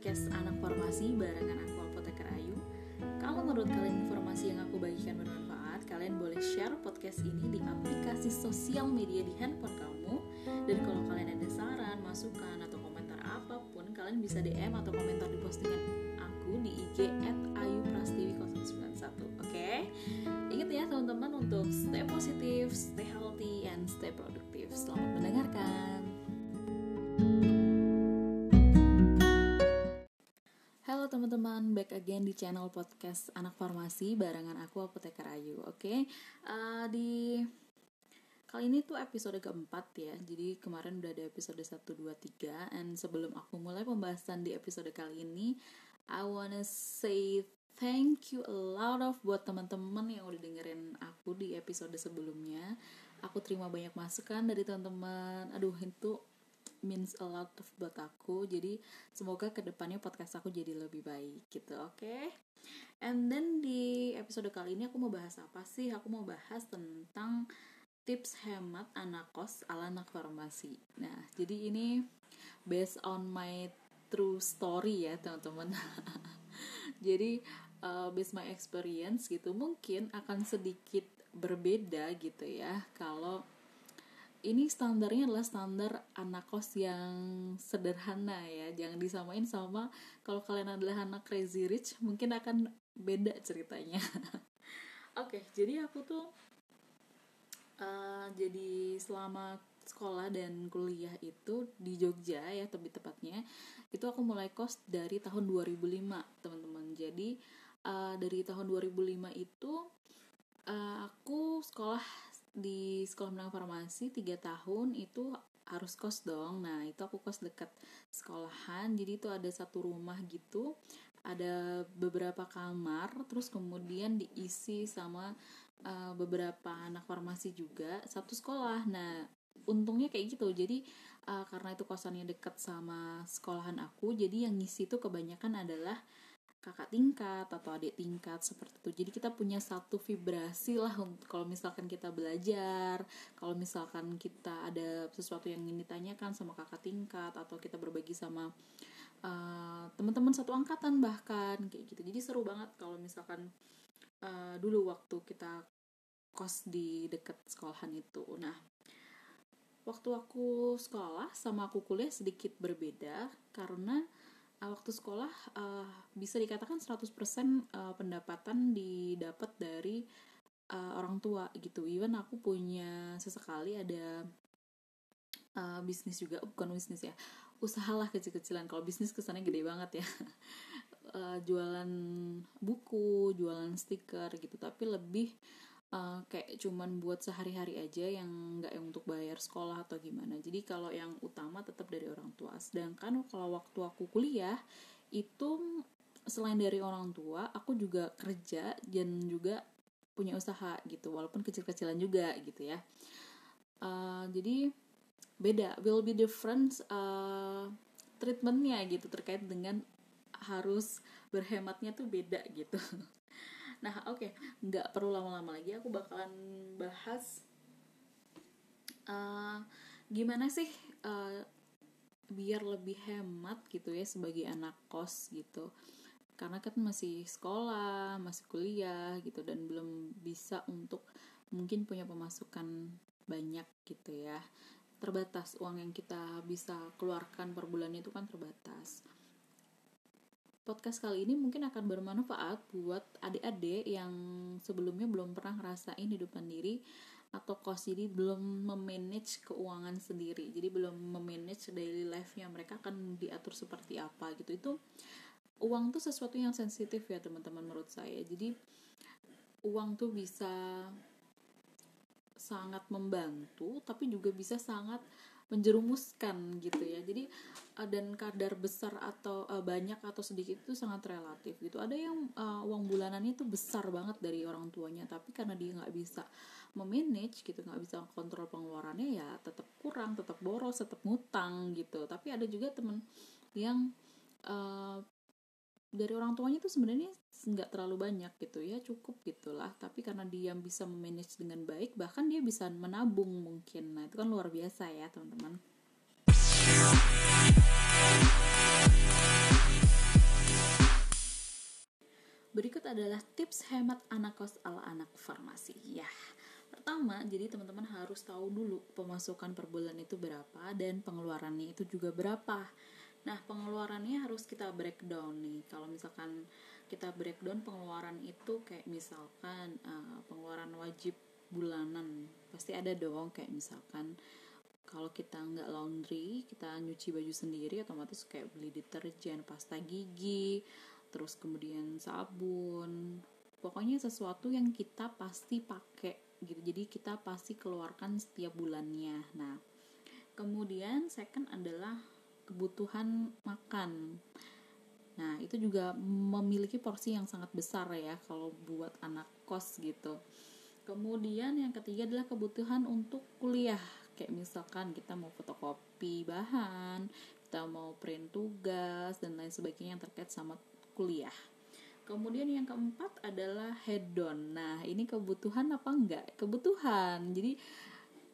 podcast Anak Formasi barengan aku Apoteker Ayu. Kalau menurut kalian informasi yang aku bagikan bermanfaat, kalian boleh share podcast ini di aplikasi sosial media di handphone kamu. Dan kalau kalian ada saran, masukan, atau komentar apa pun, kalian bisa DM atau komentar di postingan aku di IG ayuprastiwi091. Oke? Ingat ya teman-teman untuk stay positif, stay healthy, and stay produktif. Selamat mendengarkan. Teman-teman, back again di channel podcast Anak Farmasi barengan aku Apoteker Ayu. Oke, uh, di kali ini tuh episode keempat ya. Jadi kemarin udah ada episode 1, 2, 3 And sebelum aku mulai pembahasan di episode kali ini I wanna say thank you a lot of buat teman-teman yang udah dengerin aku di episode sebelumnya. Aku terima banyak masukan dari teman-teman. Aduh, itu means a lot of buat aku. Jadi semoga ke depannya podcast aku jadi lebih baik gitu oke? Okay? and then di episode kali ini aku mau bahas apa sih? Aku mau bahas tentang tips hemat anak kos ala anak farmasi. Nah jadi ini based on my true story ya teman-teman. Jadi uh, based my experience gitu mungkin akan sedikit berbeda gitu ya kalau ini standarnya adalah standar anak kos yang sederhana ya. Jangan disamain sama kalau kalian adalah anak crazy rich mungkin akan beda ceritanya. Oke okay, jadi aku tuh uh, jadi selama sekolah dan kuliah itu di Jogja ya lebih tepatnya itu aku mulai kos dari tahun 2005 teman-teman. Jadi uh, dari tahun 2005 itu uh, aku sekolah di sekolah menengah farmasi tiga tahun itu harus kos dong. Nah itu aku kos dekat sekolahan. Jadi itu ada satu rumah gitu ada beberapa kamar terus kemudian diisi sama uh, beberapa anak farmasi juga satu sekolah. Nah untungnya kayak gitu. Jadi uh, karena itu kosannya dekat sama sekolahan aku jadi yang ngisi itu kebanyakan adalah kakak tingkat atau adik tingkat seperti itu. Jadi kita punya satu vibrasi lah kalau misalkan kita belajar kalau misalkan kita ada sesuatu yang ingin ditanyakan sama kakak tingkat atau kita berbagi sama uh, teman-teman satu angkatan bahkan kayak gitu. Jadi seru banget kalau misalkan uh, dulu waktu kita kos di dekat sekolahan itu. Nah waktu aku sekolah sama aku kuliah sedikit berbeda karena waktu sekolah uh, bisa dikatakan 100% uh, pendapatan didapat dari uh, orang tua gitu. Even aku punya sesekali ada uh, bisnis juga, oh, bukan bisnis ya, usahalah kecil-kecilan. Kalau bisnis kesannya gede banget ya. uh, jualan buku, jualan stiker gitu, tapi lebih uh, kayak cuman buat sehari-hari aja yang nggak untuk bayar sekolah atau gimana. Jadi kalau yang utama tetap dari orang tua. Sedangkan kalau waktu aku kuliah itu selain dari orang tua aku juga kerja dan juga punya usaha gitu. Walaupun kecil-kecilan juga gitu ya. Uh, jadi beda. Will be different uh, treatmentnya gitu. Terkait dengan harus berhematnya tuh beda gitu Nah, oke, okay. nggak perlu lama-lama lagi. Aku bakalan bahas uh, gimana sih uh, biar lebih hemat gitu ya sebagai anak kos gitu. Karena kan masih sekolah, masih kuliah gitu dan belum bisa untuk mungkin punya pemasukan banyak gitu ya. Terbatas uang yang kita bisa keluarkan per bulan itu kan terbatas podcast kali ini mungkin akan bermanfaat buat adik-adik yang sebelumnya belum pernah ngerasain hidup mandiri atau kos jadi belum memanage keuangan sendiri. Jadi belum memanage daily life-nya mereka akan diatur seperti apa gitu. Itu uang tuh sesuatu yang sensitif ya teman-teman menurut saya. Jadi uang tuh bisa sangat membantu tapi juga bisa sangat menjerumuskan gitu ya. Jadi uh, dan kadar besar atau uh, banyak atau sedikit itu sangat relatif gitu. Ada yang uh, uang bulanannya itu besar banget dari orang tuanya tapi karena dia nggak bisa memanage gitu nggak bisa kontrol pengeluarannya ya tetap kurang tetap boros tetap ngutang gitu. Tapi ada juga temen yang uh, dari orang tuanya itu sebenarnya nggak terlalu banyak gitu ya cukup gitulah. Tapi karena dia bisa memanage dengan baik bahkan dia bisa menabung mungkin. Nah itu kan luar biasa ya teman-teman. Berikut adalah tips hemat anak kos ala anak farmasi. Ya pertama jadi teman-teman harus tahu dulu pemasukan per bulan itu berapa dan pengeluarannya itu juga berapa nah pengeluarannya harus kita breakdown nih. Kalau misalkan kita breakdown pengeluaran itu kayak misalkan uh, pengeluaran wajib bulanan. Pasti ada dong kayak misalkan kalau kita nggak laundry kita nyuci baju sendiri otomatis kayak beli deterjen pasta gigi terus kemudian sabun. Pokoknya sesuatu yang kita pasti pakai gitu. Jadi kita pasti keluarkan setiap bulannya. Nah kemudian second adalah kebutuhan makan. Nah itu juga memiliki porsi yang sangat besar ya kalau buat anak kos gitu. Kemudian yang ketiga adalah kebutuhan untuk kuliah. Kayak misalkan kita mau fotokopi bahan kita mau print tugas dan lain sebagainya yang terkait sama kuliah. Kemudian yang keempat adalah hedon nah ini kebutuhan apa enggak? Kebutuhan. Jadi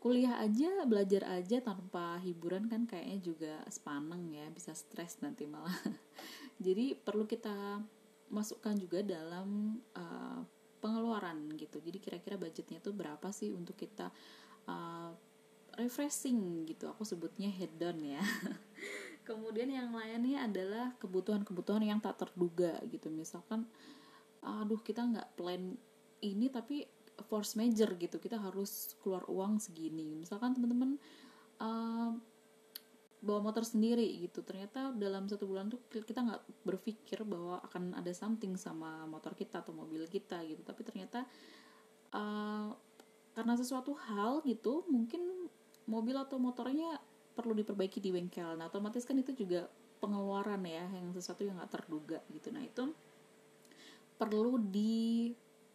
kuliah aja belajar aja tanpa hiburan kan kayaknya juga sepaneng ya bisa stres nanti malah. Jadi perlu kita masukkan juga dalam uh, pengeluaran gitu. Jadi kira-kira budgetnya tuh berapa sih untuk kita uh, refreshing gitu? Aku sebutnya hedon ya. Kemudian yang lainnya adalah kebutuhan-kebutuhan yang tak terduga gitu. Misalkan aduh kita nggak plan ini tapi force major gitu. Kita harus keluar uang segini. Misalkan teman-teman uh, bawa motor sendiri gitu. Ternyata dalam satu bulan tuh kita nggak berpikir bahwa akan ada something sama motor kita atau mobil kita gitu. Tapi ternyata uh, karena sesuatu hal gitu mungkin mobil atau motornya perlu diperbaiki di bengkel. Nah otomatis kan itu juga pengeluaran ya yang sesuatu yang nggak terduga gitu. Nah itu perlu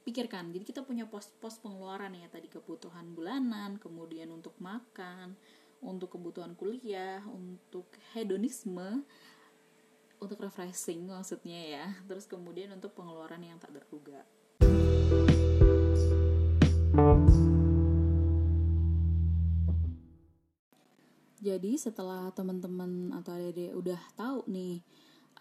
dipikirkan jadi kita punya pos-pos pengeluaran ya. Tadi kebutuhan bulanan kemudian untuk makan untuk kebutuhan kuliah untuk hedonisme untuk refreshing maksudnya ya. Terus kemudian untuk pengeluaran yang tak terduga. Jadi setelah teman-teman atau adik-adik udah tahu nih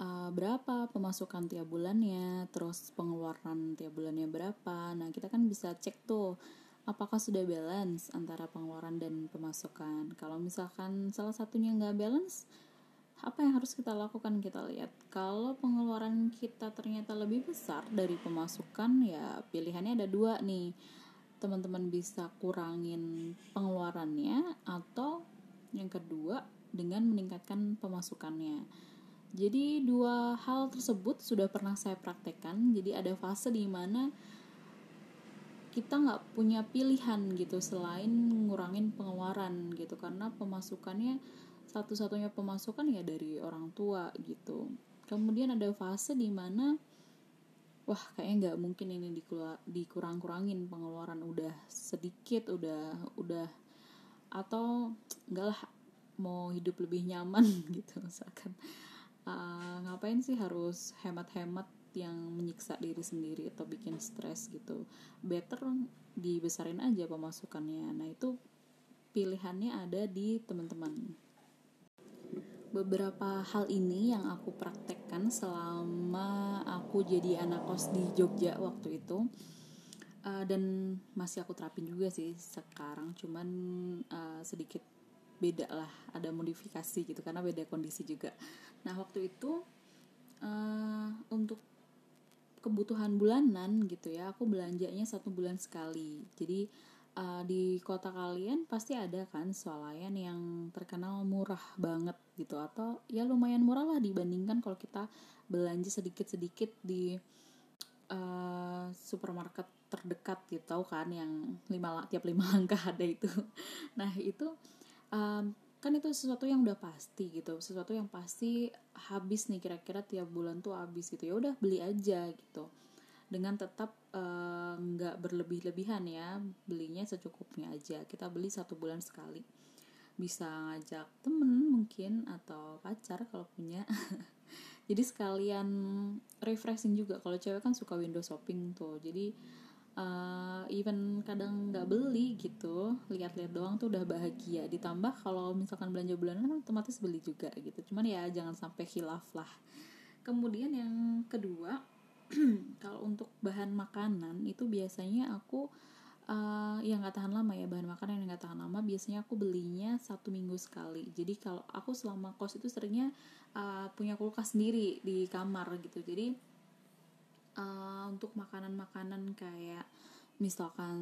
uh, berapa pemasukan tiap bulannya, terus pengeluaran tiap bulannya berapa, nah kita kan bisa cek tuh apakah sudah balance antara pengeluaran dan pemasukan. Kalau misalkan salah satunya nggak balance, apa yang harus kita lakukan kita lihat kalau pengeluaran kita ternyata lebih besar dari pemasukan ya pilihannya ada dua nih teman-teman bisa kurangin pengeluarannya atau yang kedua, dengan meningkatkan pemasukannya. Jadi dua hal tersebut sudah pernah saya praktekkan. Jadi ada fase di mana kita nggak punya pilihan gitu selain ngurangin pengeluaran gitu karena pemasukannya satu-satunya pemasukan ya dari orang tua gitu. Kemudian ada fase di mana wah kayaknya nggak mungkin ini dikurang-kurangin pengeluaran udah sedikit udah udah atau enggak lah mau hidup lebih nyaman gitu misalkan uh, ngapain sih harus hemat-hemat yang menyiksa diri sendiri atau bikin stres gitu? Better dibesarin aja pemasukannya. Nah itu pilihannya ada di teman-teman. Beberapa hal ini yang aku praktekkan selama aku jadi anak kos di Jogja waktu itu uh, dan masih aku terapin juga sih sekarang. Cuman uh, sedikit beda lah ada modifikasi gitu karena beda kondisi juga. Nah waktu itu uh, untuk kebutuhan bulanan gitu ya aku belanjanya satu bulan sekali. Jadi uh, di kota kalian pasti ada kan swalayan yang terkenal murah banget gitu atau ya lumayan murah lah dibandingkan kalau kita belanja sedikit-sedikit di uh, supermarket terdekat gitu kan yang lima tiap lima langkah ada itu. Nah itu um, kan itu sesuatu yang udah pasti gitu sesuatu yang pasti habis nih kira-kira tiap bulan tuh habis gitu ya udah beli aja gitu. Dengan tetap nggak uh, berlebih-lebihan ya belinya secukupnya aja. Kita beli satu bulan sekali. Bisa ngajak temen mungkin atau pacar kalau punya. Jadi sekalian refreshing juga. Kalau cewek kan suka window shopping tuh. Jadi uh, even kadang nggak beli gitu lihat-lihat doang tuh udah bahagia. Ditambah kalau misalkan belanja bulanan kan otomatis beli juga gitu. Cuman ya jangan sampai hilaf lah. Kemudian yang kedua kalau untuk bahan makanan itu biasanya aku uh, yang nggak tahan lama ya bahan makanan yang nggak tahan lama biasanya aku belinya satu minggu sekali. Jadi kalau aku selama kos itu seringnya uh, punya kulkas sendiri di kamar gitu. Jadi uh, untuk makanan-makanan kayak misalkan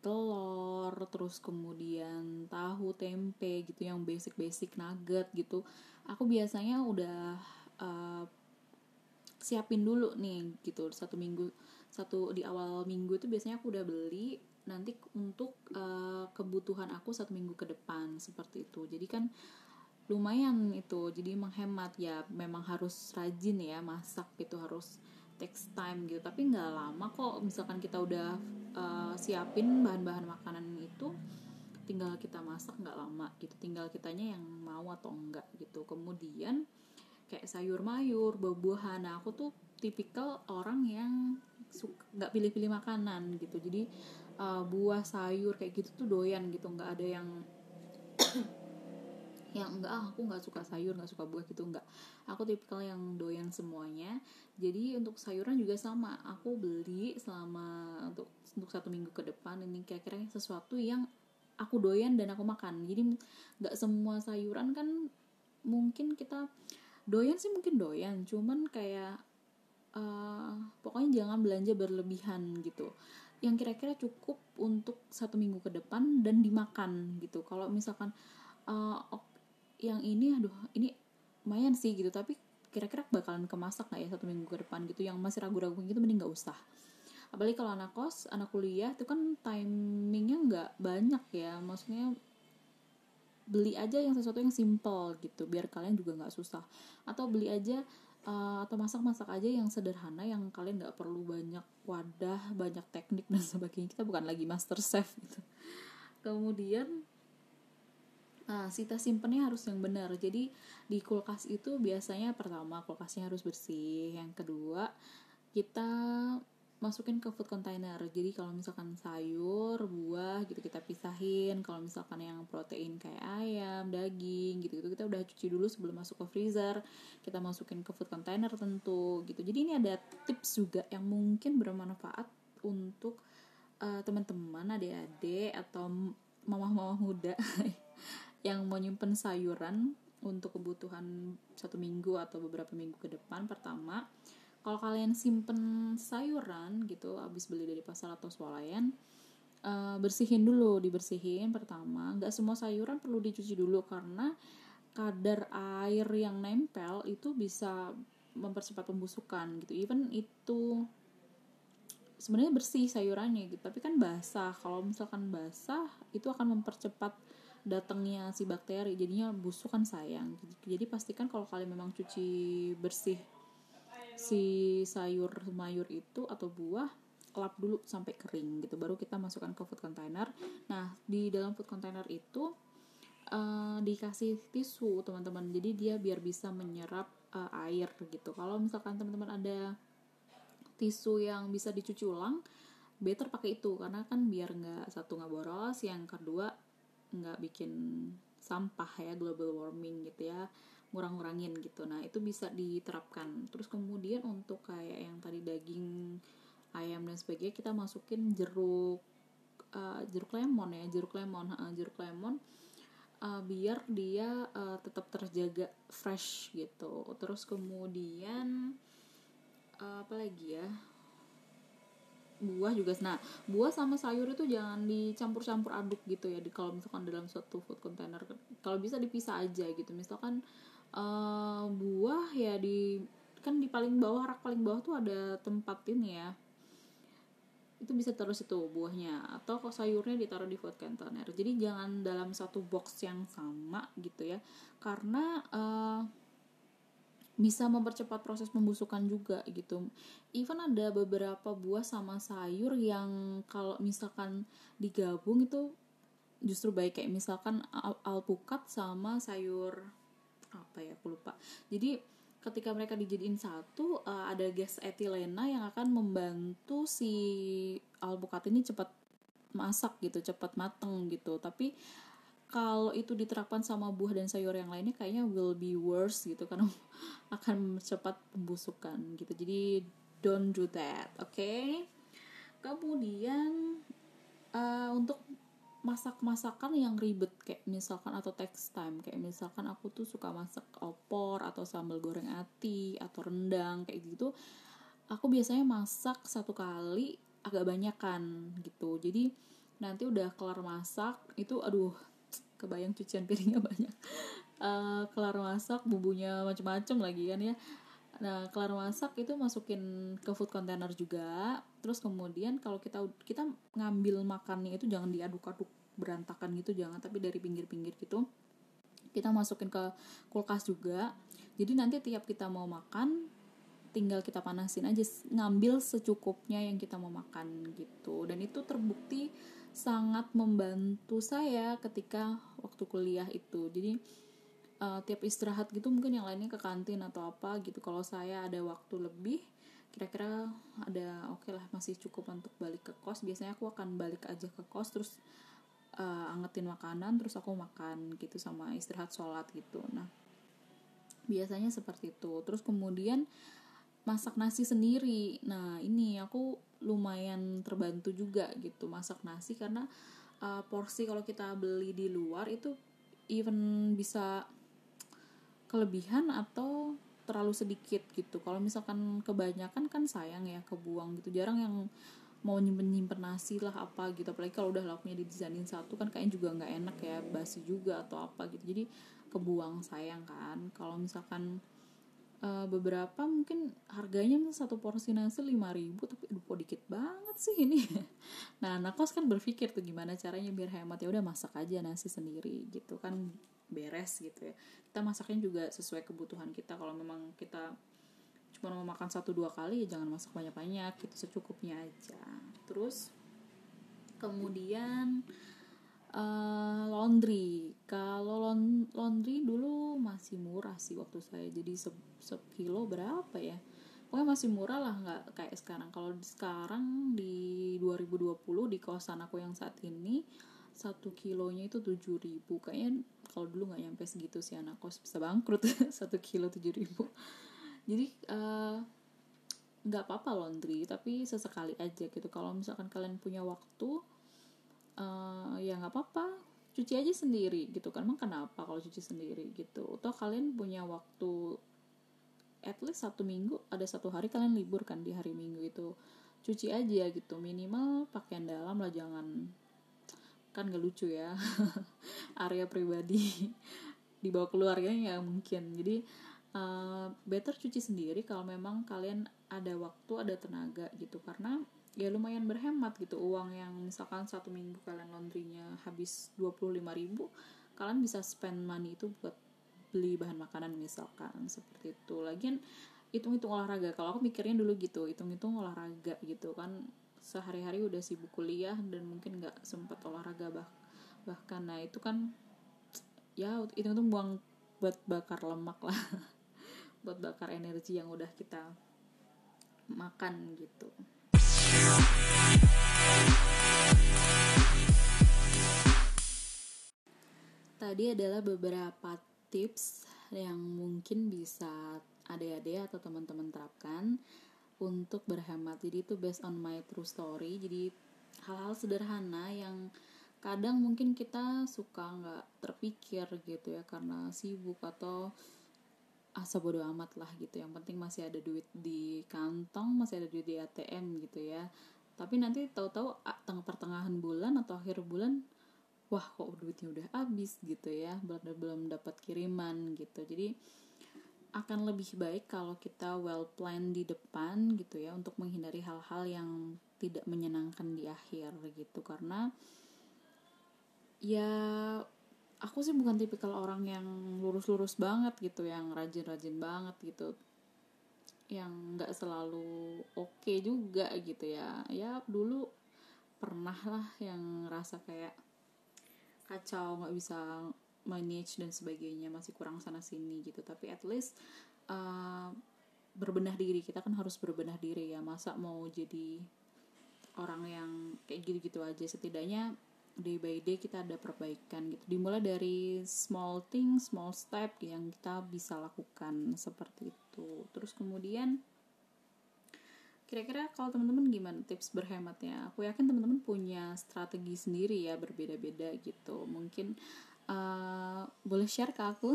telur terus kemudian tahu tempe gitu yang basic-basic nugget gitu aku biasanya udah uh, siapin dulu nih gitu. Satu minggu satu di awal minggu itu biasanya aku udah beli nanti untuk uh, kebutuhan aku satu minggu ke depan seperti itu. Jadi kan lumayan itu jadi menghemat. Ya memang harus rajin ya masak gitu harus takes time gitu. Tapi nggak lama kok misalkan kita udah uh, siapin bahan-bahan makanan itu tinggal kita masak nggak lama gitu. Tinggal kitanya yang mau atau enggak gitu. Kemudian kayak sayur mayur buah-buahan. Nah aku tuh tipikal orang yang nggak pilih-pilih makanan gitu. Jadi uh, buah sayur kayak gitu tuh doyan gitu. Nggak ada yang yang enggak ah, aku nggak suka sayur nggak suka buah gitu enggak. Aku tipikal yang doyan semuanya. Jadi untuk sayuran juga sama. Aku beli selama untuk untuk satu minggu ke depan ini kira-kira sesuatu yang aku doyan dan aku makan. Jadi nggak semua sayuran kan mungkin kita doyan sih mungkin doyan cuman kayak uh, pokoknya jangan belanja berlebihan gitu. Yang kira-kira cukup untuk satu minggu ke depan dan dimakan gitu. Kalau misalkan uh, yang ini aduh ini lumayan sih gitu. Tapi kira-kira bakalan kemasak nggak ya satu minggu ke depan gitu? Yang masih ragu-ragu gitu mending nggak usah. Apalagi kalau anak kos anak kuliah itu kan timingnya nggak banyak ya. Maksudnya beli aja yang sesuatu yang simple gitu biar kalian juga nggak susah. Atau beli aja uh, atau masak-masak aja yang sederhana yang kalian nggak perlu banyak wadah banyak teknik dan sebagainya. Kita bukan lagi master chef gitu. Kemudian Nah, sita simpennya harus yang benar. Jadi di kulkas itu biasanya pertama kulkasnya harus bersih. Yang kedua, kita masukin ke food container. Jadi kalau misalkan sayur, buah gitu kita pisahin. Kalau misalkan yang protein kayak ayam, daging gitu gitu kita udah cuci dulu sebelum masuk ke freezer. Kita masukin ke food container tentu gitu. Jadi ini ada tips juga yang mungkin bermanfaat untuk uh, teman-teman, adik-adik atau mama-mama muda yang mau nyimpen sayuran untuk kebutuhan satu minggu atau beberapa minggu ke depan pertama kalau kalian simpen sayuran gitu habis beli dari pasar atau swalayan uh, bersihin dulu dibersihin pertama. Nggak semua sayuran perlu dicuci dulu karena kadar air yang nempel itu bisa mempercepat pembusukan gitu. Even itu sebenarnya bersih sayurannya gitu tapi kan basah. Kalau misalkan basah itu akan mempercepat datangnya si bakteri jadinya busuk kan sayang. Jadi pastikan kalau kalian memang cuci bersih si sayur mayur itu atau buah lap dulu sampai kering gitu baru kita masukkan ke food container. Nah di dalam food container itu uh, dikasih tisu teman-teman. Jadi dia biar bisa menyerap uh, air gitu. Kalau misalkan teman-teman ada tisu yang bisa dicuci ulang better pakai itu. Karena kan biar nggak satu nggak boros yang kedua nggak bikin sampah ya global warming gitu ya ngurang-ngurangin gitu. Nah itu bisa diterapkan. Terus kemudian untuk kayak yang tadi daging ayam dan sebagainya kita masukin jeruk uh, jeruk lemon ya jeruk lemon uh, jeruk lemon uh, biar dia uh, tetap terjaga fresh gitu. Terus kemudian uh, apa lagi ya buah juga nah buah sama sayur itu jangan dicampur-campur aduk gitu ya di kalau misalkan dalam suatu food container kalau bisa dipisah aja gitu misalkan uh, buah ya di kan di paling bawah rak paling bawah tuh ada tempat ini ya itu bisa terus itu buahnya atau kok sayurnya ditaruh di food container jadi jangan dalam satu box yang sama gitu ya karena uh, bisa mempercepat proses pembusukan juga gitu. Even ada beberapa buah sama sayur yang kalau misalkan digabung itu justru baik kayak misalkan al alpukat sama sayur apa ya aku lupa. Jadi ketika mereka dijadiin satu uh, ada gas etilena yang akan membantu si alpukat ini cepat masak gitu, cepat mateng gitu. Tapi kalau itu diterapkan sama buah dan sayur yang lainnya kayaknya will be worse gitu karena akan cepat pembusukan gitu. Jadi don't do that oke? Okay? kemudian uh, untuk masak-masakan yang ribet kayak misalkan atau text time. Kayak misalkan aku tuh suka masak opor atau sambal goreng ati atau rendang kayak gitu aku biasanya masak satu kali agak banyak kan gitu. Jadi nanti udah kelar masak itu aduh kebayang cucian piringnya banyak uh, kelar masak bumbunya macem-macem lagi kan ya Nah, kelar masak itu masukin ke food container juga. Terus kemudian kalau kita kita ngambil makannya itu jangan diaduk-aduk berantakan gitu, jangan tapi dari pinggir-pinggir gitu. Kita masukin ke kulkas juga. Jadi nanti tiap kita mau makan tinggal kita panasin aja ngambil secukupnya yang kita mau makan gitu. Dan itu terbukti sangat membantu saya ketika waktu kuliah itu. Jadi uh, tiap istirahat gitu mungkin yang lainnya ke kantin atau apa gitu kalau saya ada waktu lebih kira-kira ada oke okay lah masih cukup untuk balik ke kos biasanya aku akan balik aja ke kos terus uh, angetin makanan terus aku makan gitu sama istirahat sholat gitu nah biasanya seperti itu terus kemudian masak nasi sendiri. Nah ini aku lumayan terbantu juga gitu masak nasi karena uh, porsi kalau kita beli di luar itu even bisa kelebihan atau terlalu sedikit gitu. Kalau misalkan kebanyakan kan sayang ya kebuang gitu. Jarang yang mau nyimpen nyimpen nasi lah apa gitu. Apalagi kalau udah lauknya didesainin satu kan kayaknya juga nggak enak ya basi juga atau apa gitu. Jadi kebuang sayang kan. Kalau misalkan uh, beberapa mungkin harganya satu porsi nasi lima ribu tapi aduh kok dikit banget sih ini. Nah anak kos kan berpikir tuh gimana caranya biar hemat. Ya udah masak aja nasi sendiri gitu kan beres gitu ya. Kita masaknya juga sesuai kebutuhan kita. Kalau memang kita cuma mau makan satu dua kali ya jangan masak banyak banyak gitu secukupnya aja. Terus kemudian uh, laundry. Kalau laundry dulu masih murah sih waktu saya. Jadi se, se kilo berapa ya? Pokoknya masih murah lah nggak kayak sekarang. Kalau sekarang di 2020 di kawasan aku yang saat ini satu kilonya itu tujuh ribu. Kayaknya kalau dulu nggak nyampe segitu sih anak kos bisa bangkrut. Satu kilo tujuh ribu. Jadi eh, nggak uh, apa-apa laundry tapi sesekali aja gitu. Kalau misalkan kalian punya waktu uh, ya nggak apa-apa cuci aja sendiri gitu kan. Emang kenapa kalau cuci sendiri gitu? Atau kalian punya waktu at least satu minggu ada satu hari kalian libur kan di hari minggu itu. Cuci aja gitu minimal pakaian dalam lah jangan kan gak lucu ya area pribadi dibawa keluarganya ya mungkin. Jadi uh, better cuci sendiri kalau memang kalian ada waktu ada tenaga gitu. Karena ya lumayan berhemat gitu. Uang yang misalkan satu minggu kalian laundrynya habis 25 ribu kalian bisa spend money itu buat beli bahan makanan misalkan seperti itu. Lagian hitung-hitung olahraga. Kalau aku mikirnya dulu gitu hitung-hitung olahraga gitu kan. Sehari-hari udah sibuk kuliah dan mungkin nggak sempat olahraga bah bahkan. Nah itu kan ya itu tuh buang buat bakar lemak lah. Buat bakar energi yang udah kita makan gitu tadi adalah beberapa tips yang mungkin bisa adik-adik atau teman-teman terapkan untuk berhemat. Jadi itu based on my true story. Jadi hal-hal sederhana yang kadang mungkin kita suka nggak terpikir gitu ya karena sibuk atau asa bodo amat lah gitu. Yang penting masih ada duit di kantong masih ada duit di ATM gitu ya tapi nanti tahu-tahu tengah pertengahan bulan atau akhir bulan wah kok duitnya udah habis gitu ya belum belum dapat kiriman gitu. Jadi akan lebih baik kalau kita well plan di depan gitu ya untuk menghindari hal-hal yang tidak menyenangkan di akhir gitu. Karena ya aku sih bukan tipikal orang yang lurus-lurus banget gitu yang rajin-rajin banget gitu yang nggak selalu oke okay juga gitu ya. Ya dulu pernah lah yang rasa kayak kacau nggak bisa manage dan sebagainya masih kurang sana sini gitu. Tapi at least uh, berbenah diri kita kan harus berbenah diri ya. Masa mau jadi orang yang kayak gitu-gitu aja setidaknya day by day kita ada perbaikan gitu. Dimulai dari small thing small step yang kita bisa lakukan seperti itu. Terus kemudian kira-kira kalau teman-teman gimana tips berhematnya? Aku yakin teman-teman punya strategi sendiri ya berbeda-beda gitu. Mungkin uh, boleh share ke aku?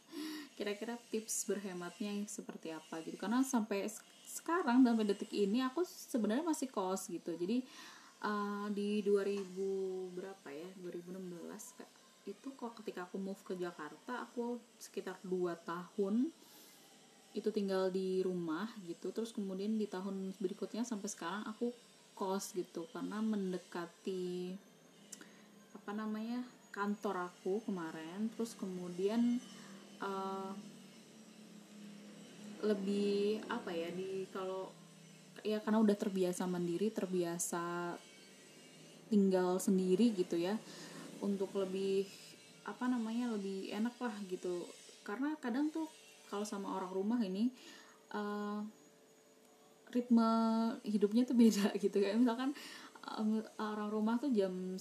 Kira-kira tips berhematnya seperti apa gitu? Karena sampai sekarang sampai detik ini aku sebenarnya masih kos gitu. Jadi uh, di 2000 berapa ya? 2016 itu kok ketika aku move ke Jakarta aku sekitar 2 tahun itu tinggal di rumah gitu. Terus kemudian di tahun berikutnya sampai sekarang aku kos gitu karena mendekati apa namanya kantor aku kemarin. Terus kemudian uh, lebih apa ya di kalau ya karena udah terbiasa mandiri terbiasa tinggal sendiri gitu ya untuk lebih apa namanya lebih enak lah gitu. Karena kadang tuh kalau sama orang rumah ini uh, ritme hidupnya tuh beda gitu. Kayak misalkan um, orang rumah tuh jam 9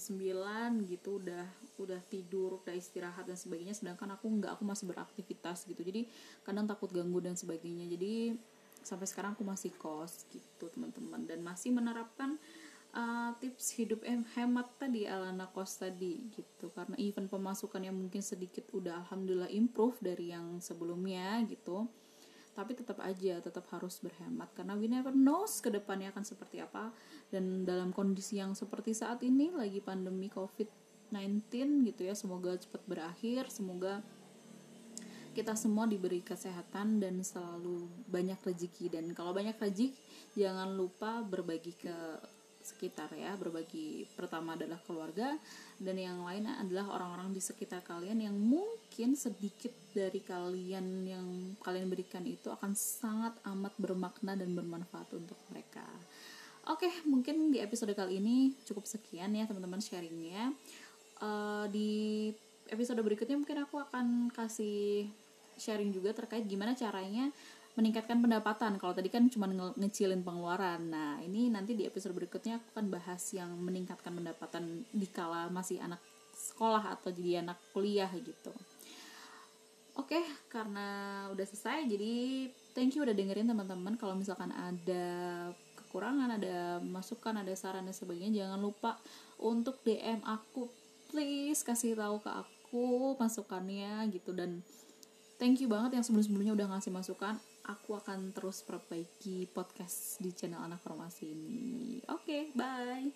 gitu udah udah tidur udah istirahat dan sebagainya sedangkan aku nggak aku masih beraktivitas gitu. Jadi kadang takut ganggu dan sebagainya. Jadi sampai sekarang aku masih kos gitu teman-teman. Dan masih menerapkan uh, tips hidup hemat tadi ala anak kos tadi gitu. Karena even pemasukan yang mungkin sedikit udah alhamdulillah improve dari yang sebelumnya gitu. Tapi tetap aja tetap harus berhemat. Karena we never knows ke depannya akan seperti apa. Dan dalam kondisi yang seperti saat ini lagi pandemi covid 19 gitu ya semoga cepat berakhir. Semoga kita semua diberi kesehatan dan selalu banyak rezeki. Dan kalau banyak rezeki jangan lupa berbagi ke sekitar ya berbagi pertama adalah keluarga dan yang lain adalah orang-orang di sekitar kalian yang mungkin sedikit dari kalian yang kalian berikan itu akan sangat amat bermakna dan bermanfaat untuk mereka. Oke mungkin di episode kali ini cukup sekian ya teman-teman sharingnya. Uh, di episode berikutnya mungkin aku akan kasih sharing juga terkait gimana caranya meningkatkan pendapatan. Kalau tadi kan cuma nge ngecilin pengeluaran. Nah, ini nanti di episode berikutnya aku akan bahas yang meningkatkan pendapatan di kala masih anak sekolah atau jadi anak kuliah gitu. Oke, karena udah selesai, jadi thank you udah dengerin teman-teman. Kalau misalkan ada kekurangan, ada masukan, ada saran dan sebagainya, jangan lupa untuk DM aku. Please kasih tahu ke aku masukannya gitu dan thank you banget yang sebelum-sebelumnya udah ngasih masukan aku akan terus perbaiki podcast di channel anak formasi ini. Oke, okay, bye.